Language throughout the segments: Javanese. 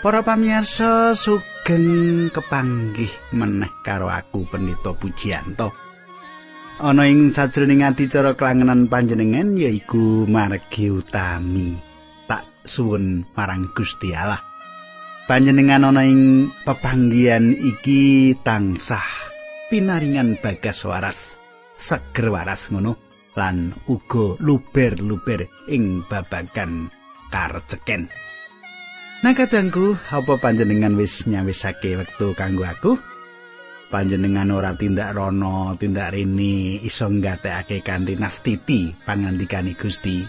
Para pamirsa sugeng kepanggih meneh karo aku Pendeta Pujiyanto. Ana ing sajroning adicara kelangenan panjenengan yaiku margi utami. Tak suwun marang Gusti Allah. Panjenengan ana ing pepanggihan iki tansah pinaringan bagas waras, seger waras ngono lan uga luber-luber ing babagan karceken. Nah kadangku, apa panjenengan wis nyawisake wektu kanggo aku? Panjenengan ora tindak rono, tindak rini, iso nggatekake kanthi nastiti pangandikane Gusti.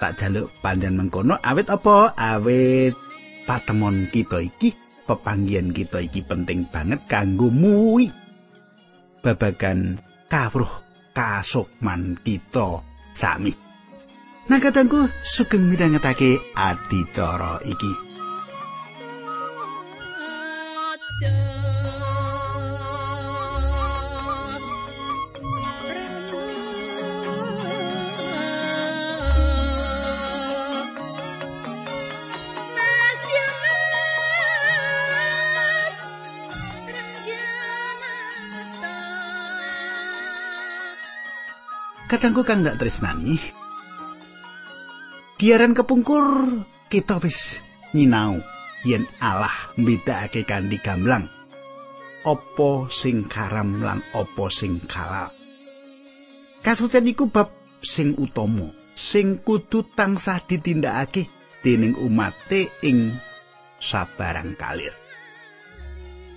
Tak jaluk panjen mengkono awit apa? Awit patemon kita iki, pepanggian kita iki penting banget kanggo muwi. Babagan kawruh kasukman kita sami. Nah katangku sugeng midhangetake adicara iki. Katangku kang ndak tresnani, Giaran kepungkur kita wis nyinau yen Allah mbedakake kanthi gamblang apa sing karam lan apa sing halal. Kasucen iku bab sing utama sing kudu tansah ditindakake dening umate ing sabarang kalir.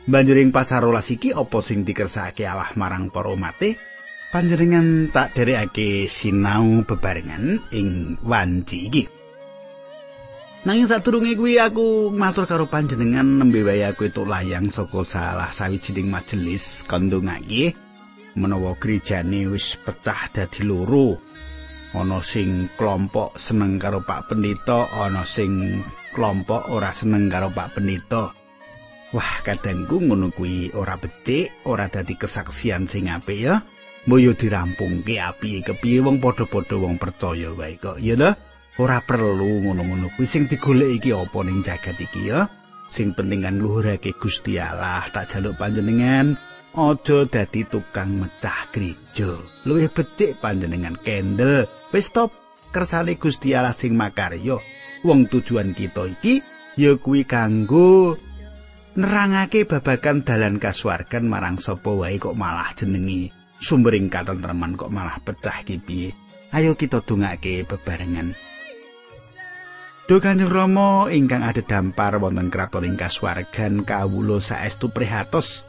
Banjuring pasar rolas iki apa sing dikersakake Allah marang para umate? Panjenengan tak derekake sinau bebarengan ing wanci iki. Nanging sadurunge kuwi aku matur karo panjenengan nembe wae aku itu layang saka salah sawijining majelis kandungake menawa gerejane wis pecah dadi loro. Ana sing kelompok seneng karo Pak Pendeta, ana sing kelompok ora seneng karo Pak Pendeta. Wah, kadangku ngono kuwi ora becik, ora dadi kesaksian sing apik ya. Moyo dirampungke api kepiye wong padha-padha wong percaya wae kok. Ya lho ora perlu ngono-ngono. Kuwi sing digoleki iki apa ning jagat iki ya? Sing penting kan luhurake Gusti Allah. Tak jaluk panjenengan aja dadi tukang mecah gereja luwih becik panjenengan kendel. Wis stop kersane Gusti Allah sing makarya. Wong tujuan kita iki ya kuwi kanggo nerangake babagan dalan kasuwargan marang sapa wae kok malah jenengi sumbering katentreman kok malah pecah iki piye? Ayo kita dongake bebarengan. Duh Kanjeng Rama ingkang ada dampar wonten kraton ing kasuwargan kawula saestu prihatos.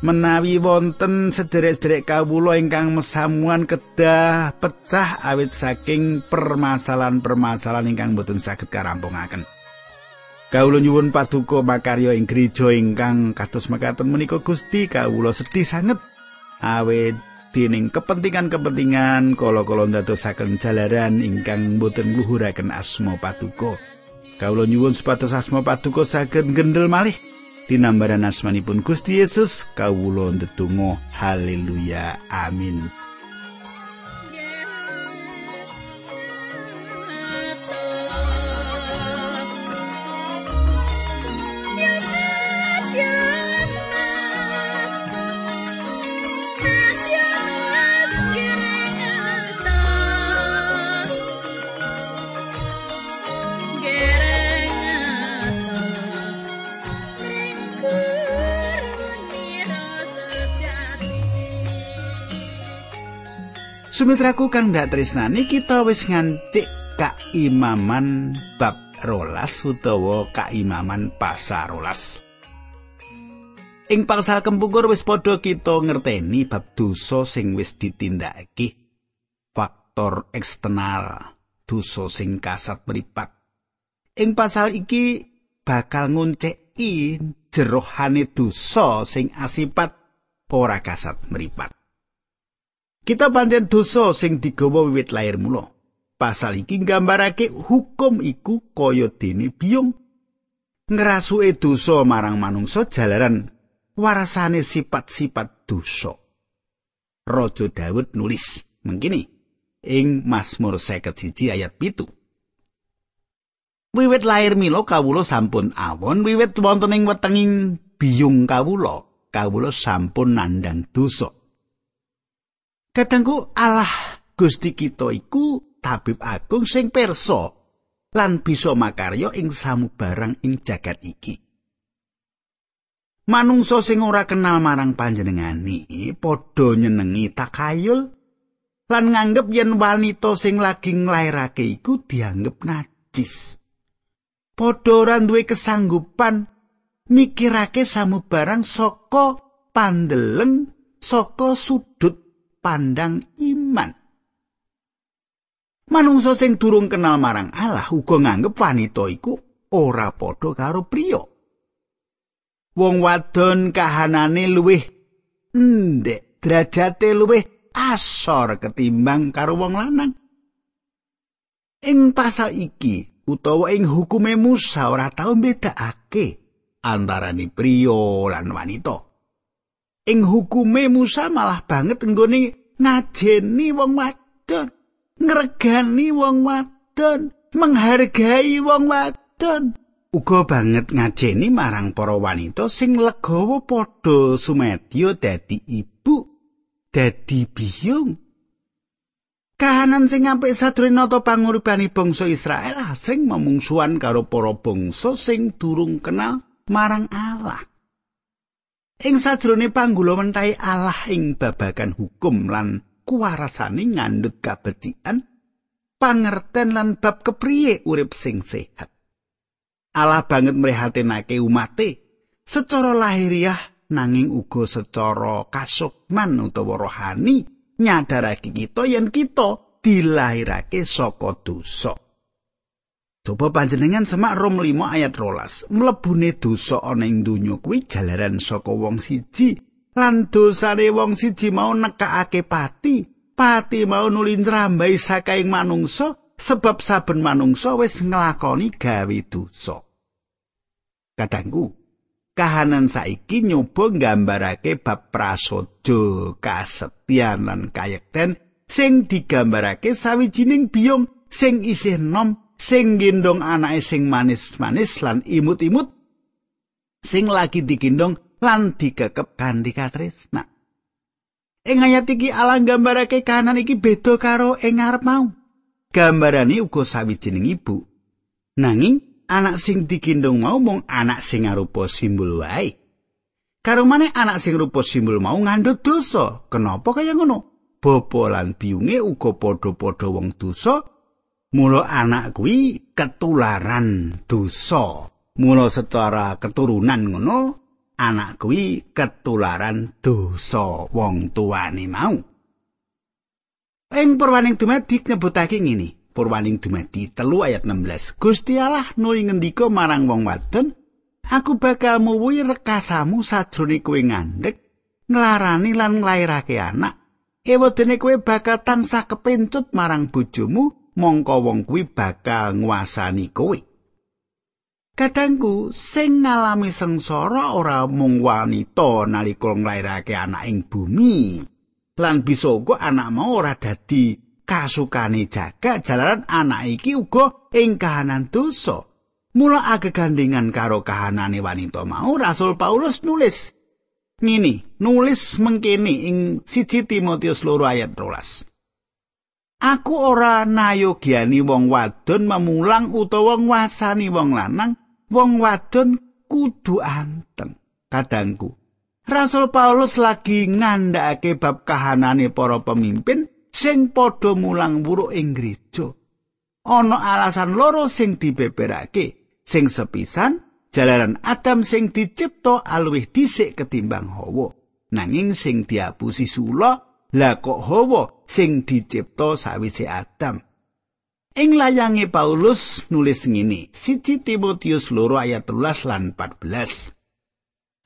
Menawi wonten sederek-sederek kawula ingkang mesamuan kedah pecah awit saking permasalahan-permasalahan ingkang boten saged karampungaken. Kawula nyuwun paduka makarya ing gereja ingkang kados mekaten menika Gusti kawula sedih sanget awet dening kepentingan-kepentingan kala-kala ndadosaken jalaran ingkang boten ngluhuraken asma patuko. Kawula nyuwun supados asma patuko saged gendel malih dinambaran asmanipun Gusti Yesus kawula ndedonga haleluya amin. Sumitraku kang ndak tresnani kita wis ngancik kaimaman bab rolas utawa kaimaman pasar rolas. Ing pasal kempukur wis padha kita ngerteni bab dosa sing wis ditindakake. Faktor eksternal dosa sing kasat mripat. Ing pasal iki bakal ngunceki jerohane dosa sing asipat ora kasat mripat. Kita pancen dosa sing digawa wiwit lair mula. Pasal iki nggambarake hukum iku kaya dene biyung ngrasuke dosa marang manungsa jalaran warasane sifat-sifat dosa. Raja Daud nulis mengkini ing Mazmur 51 ayat pitu. Wiwit lair mila kawula sampun awon, wiwit wonten ing wetenging biyung kawula, kawula sampun nandang dosa. Kadangku Allah Gusti kita iku tabib agung sing perso lan bisa makarya ing samubarang ing jagat iki. Manungsa sing ora kenal marang panjenengani padha nyenengi takayul lan nganggep yen wanita sing lagi nglairake iku dianggep najis. Padha ora duwe kesanggupan mikirake samubarang saka pandeleng saka sudut pandang iman. Manungsa sing durung kenal marang Allah uga nganggep wanita iku ora padha karo priya. Wong wadon kahanane luwih ndek derajate luwih asor ketimbang karo wong lanang. Ing pasal iki utawa ing hukume Musa ora tau mbedakake antarane priya lan wanita. Ing hukume Musa malah banget nggone ngajeni wong wadon. ngregani wong wadon, menghargai wong wadon. Uga banget ngajeni marang para wanita sing legawa padha sumedya dadi ibu, dadi biyung. Kahanan sing apik sadurunge nata panguripane bangsa Israel asring memungsuhan karo para bangsa sing durung kenal marang Allah. Ing sajrone panggula mentai Allah ing babagan hukum lan kuwarasane ngandhut kabecikan pangerten lan bab kepriye urip sing sehat. Allah banget mrihatinake umate secara lahiriah nanging uga secara kasukman utawa rohani nyadarake kita yen kita dilahirake saka dosa Coba panjenengan semak Rom 5 ayat rolas. Mlebune dosa ana ing donya kuwi jalaran saka wong siji. Lan dosane wong siji mau nekakake pati. Pati mau nuli njrambai sakaing manungsa sebab saben manungsa wis nglakoni gawe dosa. Kadangku kahanan saiki nyoba nggambarake bab prasaja kasetyan lan kayekten sing digambarake sawijining biyung sing isih nom sing gendong anake sing manis-manis lan imut-imut sing lagi digendong lan digekep kanthi katresna. Ing ayat iki Allah nggambarake kahanan iki beda karo ing ngarep mau. Gambarane uga sawijining ibu. Nanging anak sing digendong mau mung anak sing arupa simbol wae. Karo maneh anak sing rupa simbol mau ngandhut dosa. Kenapa kaya ngono? Bapa lan biyunge uga padha-padha wong dosa. Mula anak kuwi ketularan dosa. Mula secara keturunan ngono anak kuwi ketularan dosa wong tuane mau. Ing purwaning dumadi nyebutake ngene, purwaning dumadi telu ayat 16. Gusti Allah nuli ngendika marang wong wadon, aku bakal muwuhi rekasamu sajrone kowe ngandhek, nglarani lan nglairake anak. Ewedene kowe bakal tansah kepencut marang bojomu, mongko wong kuwi bakal nguasani kowe. Kadangku sing ngalami sengsara ora mung wanita nalika nglairake anak ing bumi. Lan bisa uga anak mau ora dadi kasukane jaga jalaran anak iki uga ing kahanan dosa. Mula agegandingan karo kahanane wanita mau Rasul Paulus nulis ngene, nulis mengkene ing siji Timotius loro ayat 12. Aku ora nayogiani wong wadon memulang utawa nguasani wong lanang. Wong wadon kudu anteng kadangku. Rasul Paulus lagi ngandhakake bab kahanane para pemimpin sing padha mulang buruk ing gereja. Ana alasan loro sing dibeberake sing sepisan jalaran Adam sing dicipta aluwih dhisik ketimbang Hawa. Nanging sing diapusi sula lah kok Hawa sing dicipta sawise Adam Ing layange Paulus nulis ngene, siji Timotius loro ayat 13 lan 14.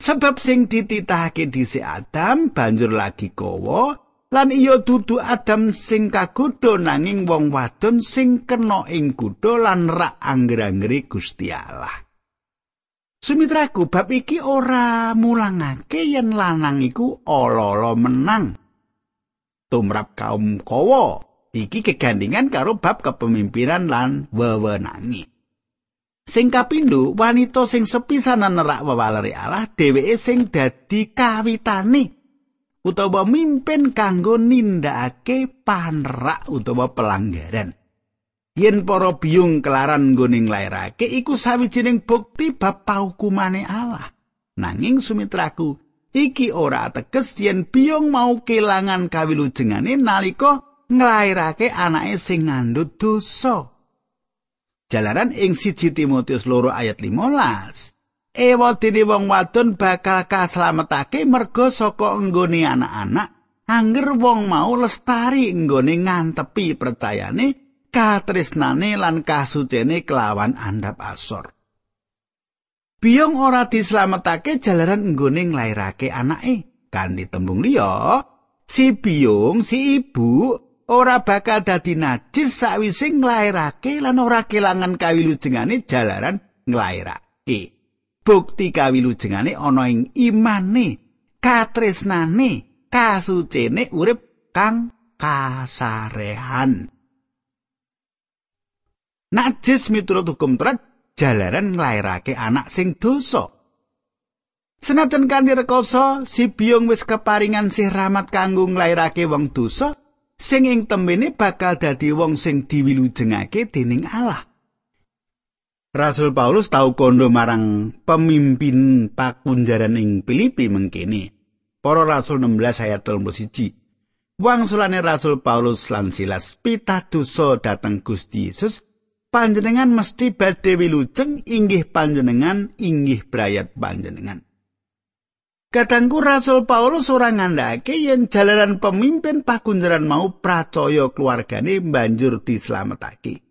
Sebab sing dititahake dhisik Adam banjur lagi kowo lan iya dudu Adam sing kagodha nanging wong wadon sing kena ing kudha lan rak angger-anggere Gusti Allah. Sumitraku bab iki ora mulangake yen lanang iku ala-ala menang. Tumrap kaum kowo iki kegandingan karo bab kepemimpinan lan wewenangi. Sing kapindho, wanita sing sepisanan nerak wewaleri Allah dheweke sing dadi kawitane utawa mimpin kanggo nindakake panerak utawa pelanggaran. Yen para biyung kelaran nggone nglairake iku sawijining bukti bab paukumane Allah. Nanging sumitraku, iki ora ateges yen biyung mau kelangan kawilujengane nalika nglairake anake sing ngandhut dosa. Jalaran ing siji Timotius loro ayat 15. Ewa dene wong wadon bakal kaslametake merga saka enggone anak-anak anger wong mau lestari enggone ngantepi percayane katresnane lan kasucene kelawan andhap asor. Biyong ora dislametake jalaran enggone nglairake anake. Kanthi tembung liya, si biyong si ibu ora bakal dadi najis sawise nglairake lan ora kelangan kawilujengane jalaran nglairake. Bukti kawilujengane ana ing imane, katresnane, kasucene urip kang kasarehan. Najis miturut hukum Taurat jalaran nglairake anak sing dosa. Senajan kanthi rekoso, si biung wis keparingan sih rahmat kanggo nglairake wong dosa, sing ing temene bakal dadi wong sing diwilujengake dening Allah. Rasul Paulus tau kondo marang pemimpin pakunjaran ing Filipi mengkene. Para Rasul 16 ayat 31. Wangsulane Rasul Paulus lan Silas pitadosa dhateng Gusti Yesus, panjenengan mesti badhe wilujeng inggih panjenengan inggih brayat panjenengan. Kadangku Rasul Paulus ora ngandhake yen jalaran pemimpin pakunjaran mau pracaya keluargane banjur dislametake.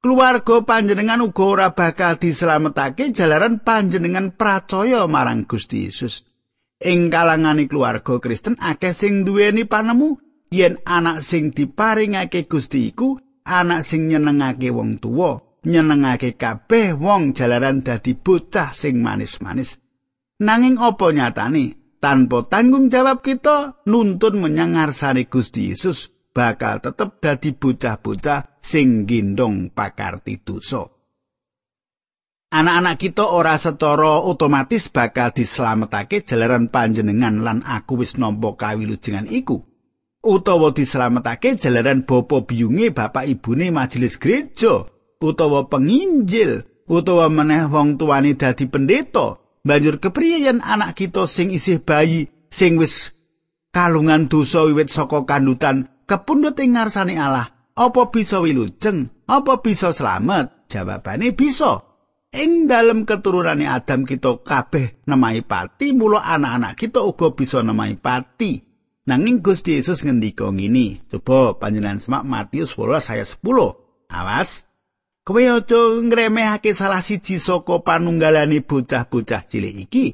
Keluarga panjenengan uga ora bakal dislametake jalaran panjenengan pracaya marang Gusti Yesus. Ing kalangane keluarga Kristen akeh sing duweni panemu yen anak sing diparingake Gusti iku anak sing nyenengake wong tuwa, nyenengake kabeh wong jalaran dadi bocah sing manis-manis. Nanging apa nyatane tanpa tanggung jawab kita nuntun menyang ngarsane Gusti Yesus bakal tetep dadi bocah-bocah sing gendong pakarti dosa. Anak-anak kita ora secara otomatis bakal dislametake jalaran panjenengan lan aku wis nampa kawilujengan iku. Utawa dislametake jalaran bapa biyunge bapak ibune majelis gereja, utawa penginjil, utawa meneh wong tuane dadi pendeta, banjur kepriye yen anak kita sing isih bayi sing wis kalungan dosa wiwit saka kandutan kepundhut ing ngarsane Allah apa bisa wilujeng apa bisa slamet? Jawabane bisa. Ing dalem keturunane Adam kita kabeh nemahi pati mula anak-anak kita uga bisa nemahi pati nanging Gusti Yesus ngendika ngini coba panjenengan semak Matius 12 ayat 10 awas Kowe aja ngremehake salah siji saka panunggalane bocah-bocah cilik iki.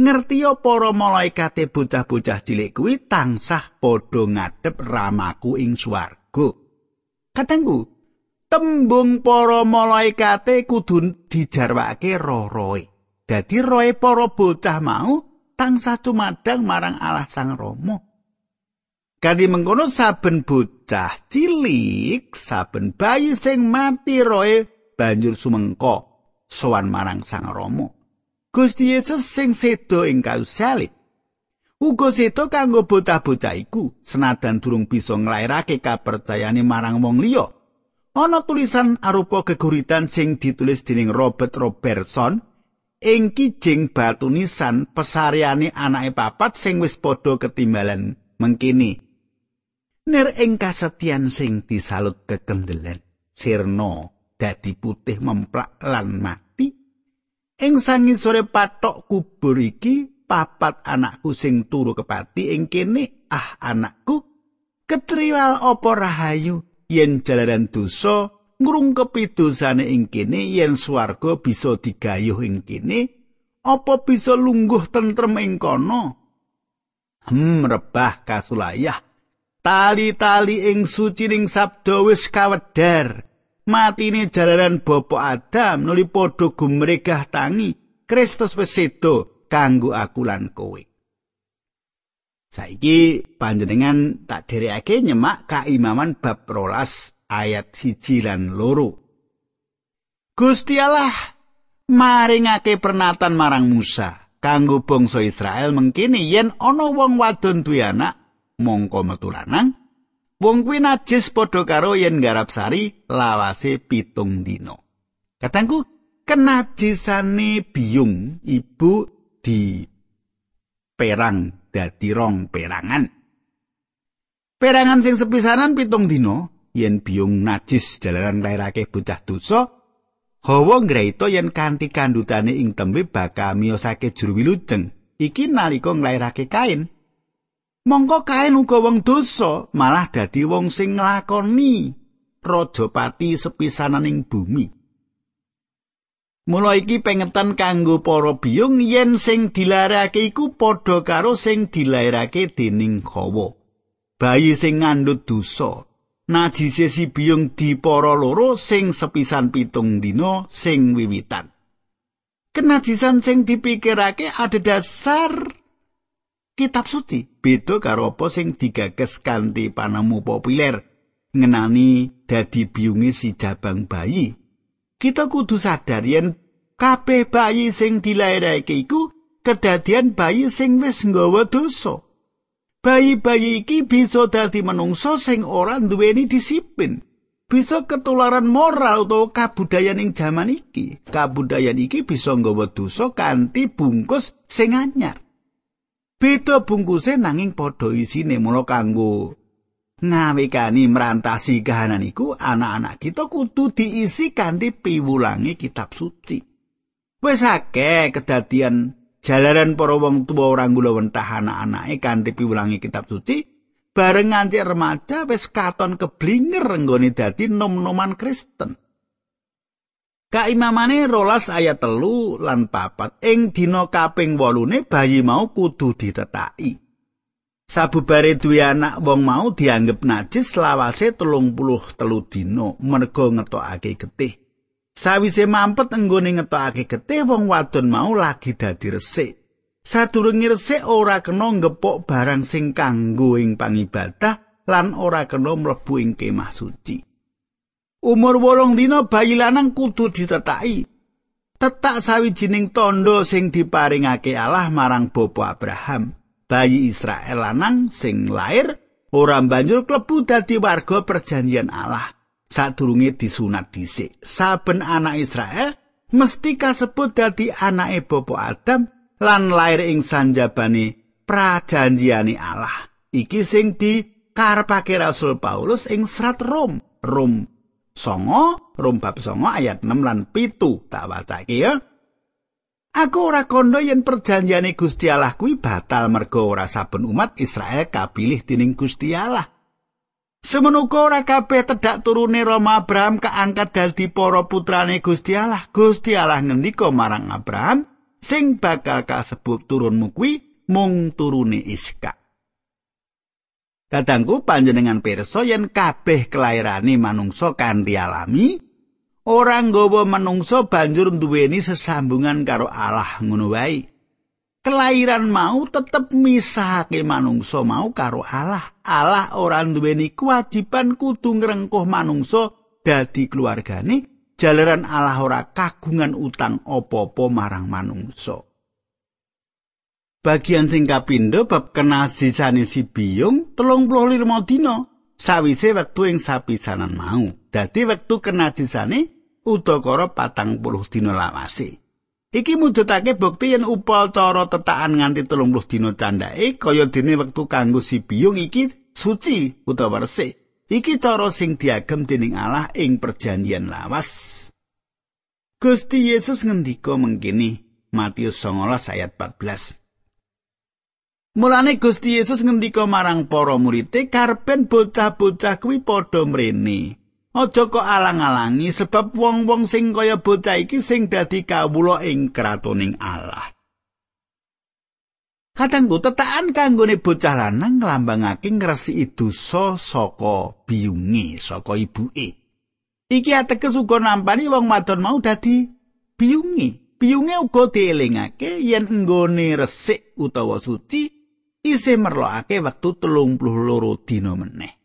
Ngerti para malaikate bocah-bocah cilik kuwi tansah padha ngadep ramaku ing swarga. Katengku, tembung para malaikate kudu dijarwake roh-rohe. Dadi rohe para bocah mau tansah cumadang marang Allah Sang Rama. Kadi mengkono saben bocah cilik, saben bayi sing mati roe banjur sumengko sowan marang Sang Rama. Gusti Yesus sing sedo ing kayu salib. Uga sedo kanggo bocah-bocah iku senadan durung bisa nglairake kapercayane marang wong liya. Ana tulisan arupa geguritan sing ditulis dening Robert Robertson ing kijing batu nisan pesariane anake papat sing wis padha ketimbalan mengkini nir ing kasetyan sing disalut kekendelan sirna dadi putih memplak lan mati. Ing sangisore patok kubur iki papat anakku sing turu kepati ing kene ah anakku ketriwal apa rahayu? Yen jalaran dosa ngrungkepi dosane ing kene yen swarga bisa digayuh ing kene apa bisa lungguh tentrem ing kono? Hmm rebah kasulayah tali-tali ing sucining sabda wis kawedhar. Matine jalaran bapa Adam nuli padha gumregah tangi. Kristus wis sedo kanggo aku lan kowe. Saiki panjenengan tak dherekake nyemak kaimaman bab rolas ayat siji lan loro. Gusti Allah maringake pernatan marang Musa kanggo bangsa Israel mengkini yen ana wong wadon duwe anak mongko metu lanang wong kuwi najis padha karo yen garap sari lawase pitung dino katangku kenajisane biyung ibu di perang dadi rong perangan perangan sing sepisanan pitung dino yen biyung najis jalaran lairake bocah dosa Hawa ngreita yen kanthi kandutane ing tembe bakal miyosake juru wilujeng. Iki nalika nglairake kain. Mongko kain uga wong dosa, malah dadi wong sing nglakoni rajapati sepisanan ing bumi. Mula iki pengetan kanggo para biyung yen sing dilairake iku padha karo sing dilairake dening Hawa. Bayi sing ngandhut dosa najise si biyung di para loro sing sepisan pitung dina sing wiwitan. Kenajisan sing dipikirake ada dasar kitab suci, beda karo apa sing digages kanthi panemu populer ngenani dadi biyunge si jabang bayi. Kita kudu sadar yen kabeh bayi sing dilairake iku kedadian bayi sing wis nggawa dosa. bayi-bayi iki bisa dadi manungsa sing ora duweni disiplin. Bisa ketularan moral utawa kabudayan ing jaman iki. Kabudayan iki bisa nggawa dosa kanthi bungkus sing anyar. Beda bungkuse nanging padha isine mula kanggo ngawekani merantasi kahanan iku anak-anak kita kudu diisi kanthi piwulangi kitab suci. Wes akeh kedadian jalaran para wong tuwa ora nggula wentah anak-anake kanthi piwulangi kitab suci bareng nganti remaja wis katon keblinger nggone dadi nom-noman Kristen. Kaimamane rolas ayat telu lan papat ing dina kaping wolune bayi mau kudu ditetaki. Sabubare duwe anak wong mau dianggep najis lawase telung puluh telu dina merga ngetokake getih. Sawise mampet enggone ngetokake getih wong wadon mau lagi dadi resik. Sadurunge resik ora kena ngepok barang sing kanggo ing pangibadah lan ora kena mlebu ing kemah suci. Umur wolong dina bayi lanang kudu ditetaki. Tetak sawijining tondo sing diparingake Allah marang Bapa Abraham. Bayi Israel lanang sing lair ora banjur klebu dadi warga perjanjian Allah. sadurunge disunat dhisik. Saben anak Israel mesti kasebut dadi anake bapa Adam lan lair ing sanjabane prajanjiane Allah. Iki sing dikarepake Rasul Paulus ing serat Rom. Rom songo, Rom bab songo ayat 6 lan pitu tak wacake ya. Aku ora kondo yen perjanjiane Gusti Allah kuwi batal mergo ora saben umat Israel kapilih dening Gusti Allah. Semenuka ora kabeh tedhak turune Roma Abraham kaangkat dadi para putrane Gusti Allah. Gusti Allah ngendika marang Abraham, sing bakal kasebut turunmu kuwi mung turune Iska. Kadangku panjenengan pirsa yen kabeh kelairane manungsa kanthi alami, ora nggawa manungsa banjur duweni sesambungan karo Allah ngono wae. Kelairan mau tetep misahake manungsa mau karo Allah. Allah ora duweni kewajiban kudu ngrengkuh manungsa dadi keluargane jalaran Allah ora kagungan utang apa-apa marang manungsa. Bagian sing kapindho bab kenasisane si biyung 35 dina sawise wektu ing sapisanan mau. Dadi wektu kenajisane udakara 40 dina lawase. Iki mujudake bukti yen upal cara tetakan nganti 30 dina candhake kaya dene wektu kanggo si biyung iki suci utawa resik. Iki cara sing diagem dening Allah ing perjanjian lawas. Gusti Yesus ngendika mengkini Matius 19 ayat 14. Mulane Gusti Yesus ngendika marang para murid-e karpen bocah-bocah kuwi padha mrene. Aja kok alang-alangi sebab wong-wong sing kaya bocah iki sing dadi kawula ing kratoning Allah. Kadangku tetakan kanggone bocah lanang nglambangake ngresiki dosa saka biyunge, saka ibuke. Iki ateges uga nampani wong wadon mau dadi biyunge. Biyunge uga dielingake yen nggone resik utawa suci isih merlokake wektu 32 dina meneh.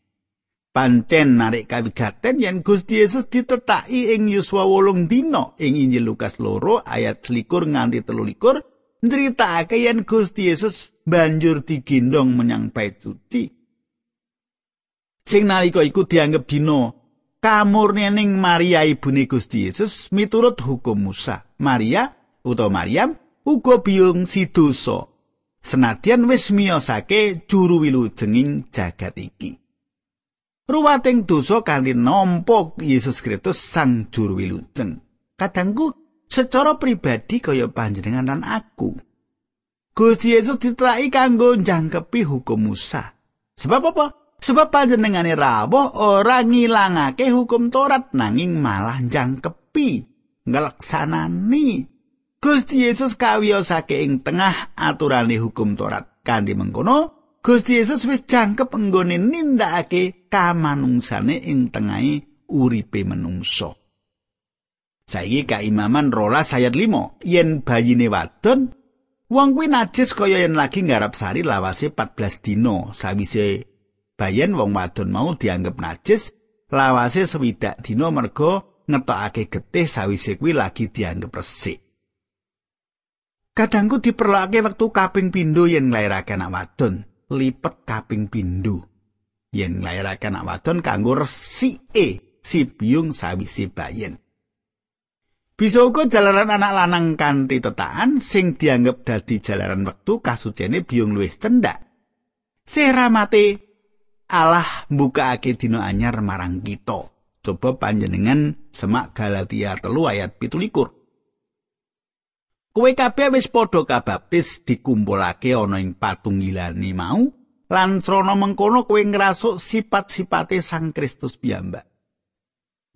pancen narik kawigaten yen Gusti Yesus ditetaki ing yuswa wolung dina ing Injil Lukas loro ayat selikur nganti telu likur yen Gusti Yesus banjur digendong menyang bait suci. Sing nalika iku dianggep dina kamurnening Maria ibune Gusti Yesus miturut hukum Musa. Maria utawa Maryam uga biyung si dosa senadyan wis miyosake juru wilujenging jagat iki ruwating dosa kanthi nampa Yesus Kristus sang juru wilujeng. Kadangku secara pribadi kaya panjenengan lan aku. Gusti Yesus ditelaki kanggo njangkepi hukum Musa. Sebab apa? Sebab panjenengane rawuh ora ngilangake hukum Taurat nanging malah njangkepi, ngelaksanani. Gusti Yesus kawiyosake ing tengah aturane hukum Taurat. Kanthi mengkono, Gusti Yesus wis jangkep enggone nindakake kamanungsane ing tengahe uripe menungso. Saiki kaimaman rola ayat 5 yen bayine wadon wong kuwi najis kaya yen lagi ngarap sari lawase 14 dina sawise bayen wong wadon mau dianggep najis lawase swidak dina merga ngetokake getih sawise kuwi lagi dianggep resik. Kadangku diperlake wektu kaping pindho yen nglairake anak wadon. lipet kaping pindho. Yen nglairake anak wadon kanggo resike si biyung sawise bayen. Bisa uga jalaran anak lanang kanthi tetakan sing dianggep dadi jalaran wektu kasucene biyung luwih cendak seramate Allah mbukake dina anyar marang kita. Coba panjenengan semak Galatia telu ayat 17 Kowe kabeh wis padha kabaptis dikumpulake ana ing patunggilane mau lan srana mengkono kowe ngrasuk sifat-sipate Sang Kristus piyambak.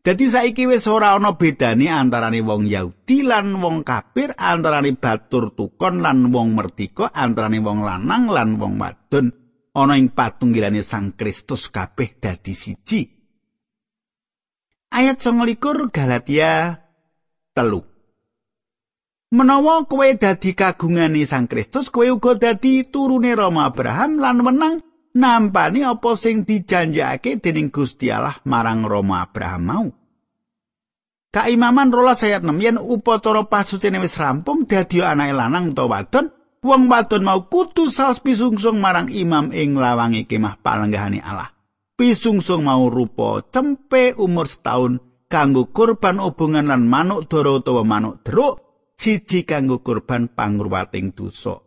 Dadi saiki wis ora ana bedane antarane wong Yahudi lan wong kafir, antarane batur tukon lan wong mertika, antarane wong lanang lan wong wadon. Ana ing patunggilane Sang Kristus kabeh dadi siji. Ayat 29 Galatia telu. Menawa kowe dadi kagungane Sang Kristus, kowe uga dadi turune Rama Abraham lan menang nampani apa sing dijanjake dening Gusti Allah marang Rama Abraham mau. Kaimaman rola sayat 6 yen upacara pasucene wis rampung dadi anake lanang utawa wadon, wong wadon mau kudu saos pisungsung marang imam ing lawange kemah palenggahane Allah. Pisungsung mau rupa cempe umur setahun kanggo kurban hubungan lan manuk dara utawa manuk deruk siji kanggo kurban pangruwating dosa.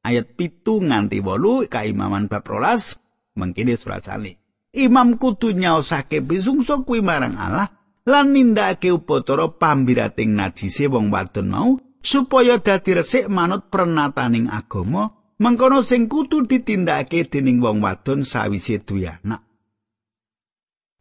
Ayat pitu nganti wolu kaimaman bab rolas mengkini surasane. Imam kudu nyaosake bisungso kuwi marang Allah lan nindakake upacara pambirating najise wong wadon mau supaya dadi resik manut pernataning agama mengkono sing kudu ditindakake dening wong wadon sawise duwe anak.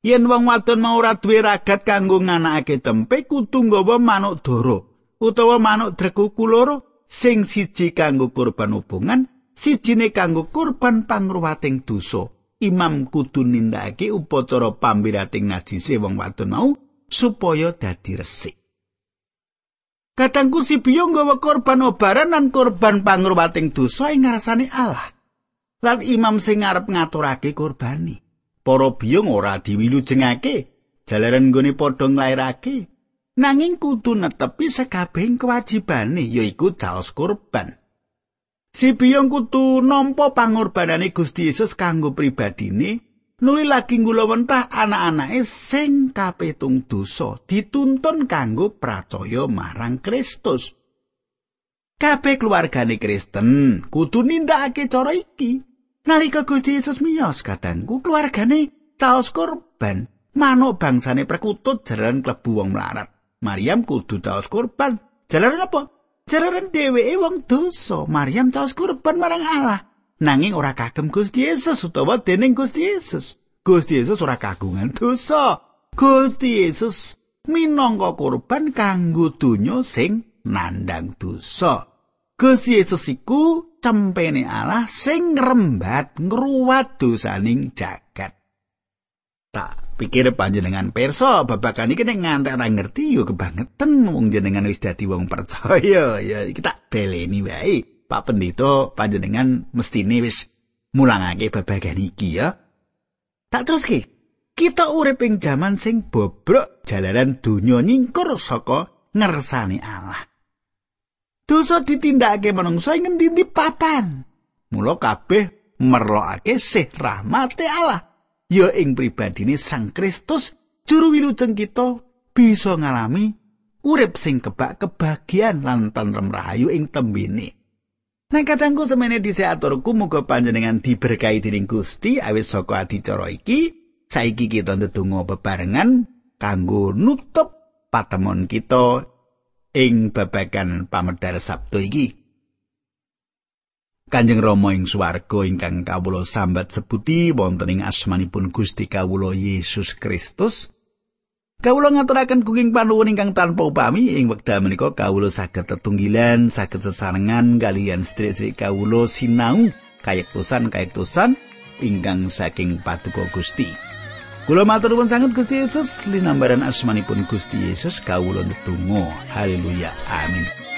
Yen wong wadon mau ora duwe ragat kanggo nganakake tempe kudu nggawa manuk dara utawa manuk drekuku loro sing siji kanggo kurban hubungan sijine kanggo kurban pangruwating dosa imam kudu nindakake upacara pambirating najise wong wadon mau supaya dadi resik Katangku si biyo nggawa korban obaran lan korban pangruwating dosa ing ngarsane Allah. Lan imam sing ngarep ngaturake kurbani. Para biyung ora diwilujengake, jalaran nggone padha nglairake, nanging kudu netepi sekabehing kewajibane yaiku caos kurban. Si biyong kudu nampa pangorbanane Gusti Yesus kanggo pribadine, nuli lagi ngulawentah anak-anake sing kapetung dosa dituntun kanggo pracaya marang Kristus. Kabeh keluargane Kristen kudu nindakake cara iki. Nalika Gusti Yesus miyos kadangku keluargane caos kurban, manuk bangsane perkutut jaran klebu wong melarat. Maryam kudu caos kurban. Jalaran apa? Jalaran dheweke wong dosa. Maryam caos kurban marang Allah. Nanging ora kagem Gusti Yesus utawa dening Gusti Yesus. Gusti Yesus ora kagungan dosa. Gusti Yesus minangka kurban kanggo donya sing nandang dosa. Gusti Yesus iku cempene Allah sing ngrembat ngruwat dosaning jagat. Tak pikir panjenengan perso babakan iki nek ngantek ora ngerti yo kebangetan wong jenengan wis dadi wong percaya ya kita beleni wae Pak Pendito panjenengan mestine wis mulangake babagan iki ya tak terus ki kita urip ing jaman sing bobrok jalaran donya nyingkur saka ngersani Allah. Dosa ditindakake manungsa ing ngendi papan. Mula kabeh merlokake sih rahmate Allah. Ya ing pribadine Sang Kristus juru wilujeng kita bisa ngalami urip sing kebak kebahagiaan lan tentrem rahayu ing tembene. Nah katangku semene diseaturku muga panjenengan diberkahi dening Gusti awis saka adicara iki saiki kita ndedonga bebarengan kanggo nutup patemon kita ing babagan pamedar Sabtu iki. Kanjeng Rama ing swarga ingkang kawula sambat sebuti wonten ing asmanipun Gusti kawula Yesus Kristus. Kawula ngaturaken kuking panuwun ingkang tanpa upami ing wekdal menika kawula saged tetunggilan, saged sesarengan kalian sedherek kawula sinau kayektosan kayektosan ingkang saking Paduka Gusti. Kula matur nuwun sanget Gusti Yesus linambaran asmanipun Gusti Yesus kawula ndedonga. Haleluya. Amin.